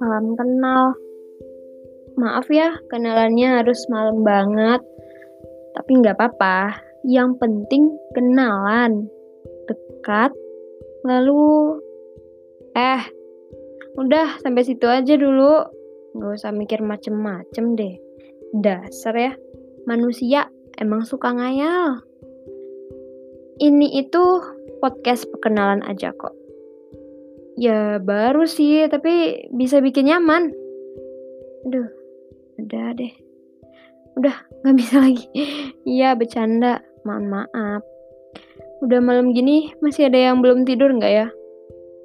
salam kenal. Maaf ya, kenalannya harus malam banget. Tapi nggak apa-apa, yang penting kenalan. Dekat, lalu... Eh, udah sampai situ aja dulu. Nggak usah mikir macem-macem deh. Dasar ya, manusia emang suka ngayal. Ini itu podcast perkenalan aja kok. Ya baru sih, tapi bisa bikin nyaman. Aduh, udah deh. Udah, gak bisa lagi. Iya, bercanda. Mohon maaf. Udah malam gini, masih ada yang belum tidur nggak ya?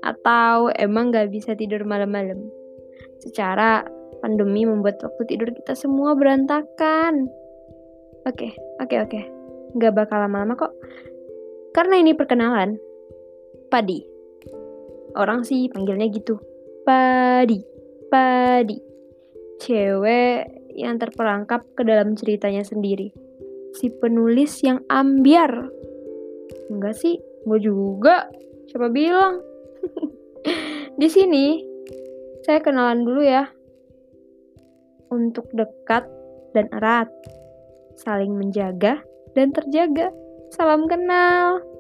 Atau emang gak bisa tidur malam-malam? Secara pandemi membuat waktu tidur kita semua berantakan. Oke, oke, oke. Gak bakal lama-lama kok. Karena ini perkenalan. Padi. Orang sih panggilnya gitu. Padi. Padi. Cewek yang terperangkap ke dalam ceritanya sendiri. Si penulis yang ambiar. Enggak sih, gue juga. Siapa bilang? Di sini, saya kenalan dulu ya. Untuk dekat dan erat. Saling menjaga dan terjaga. Salam kenal.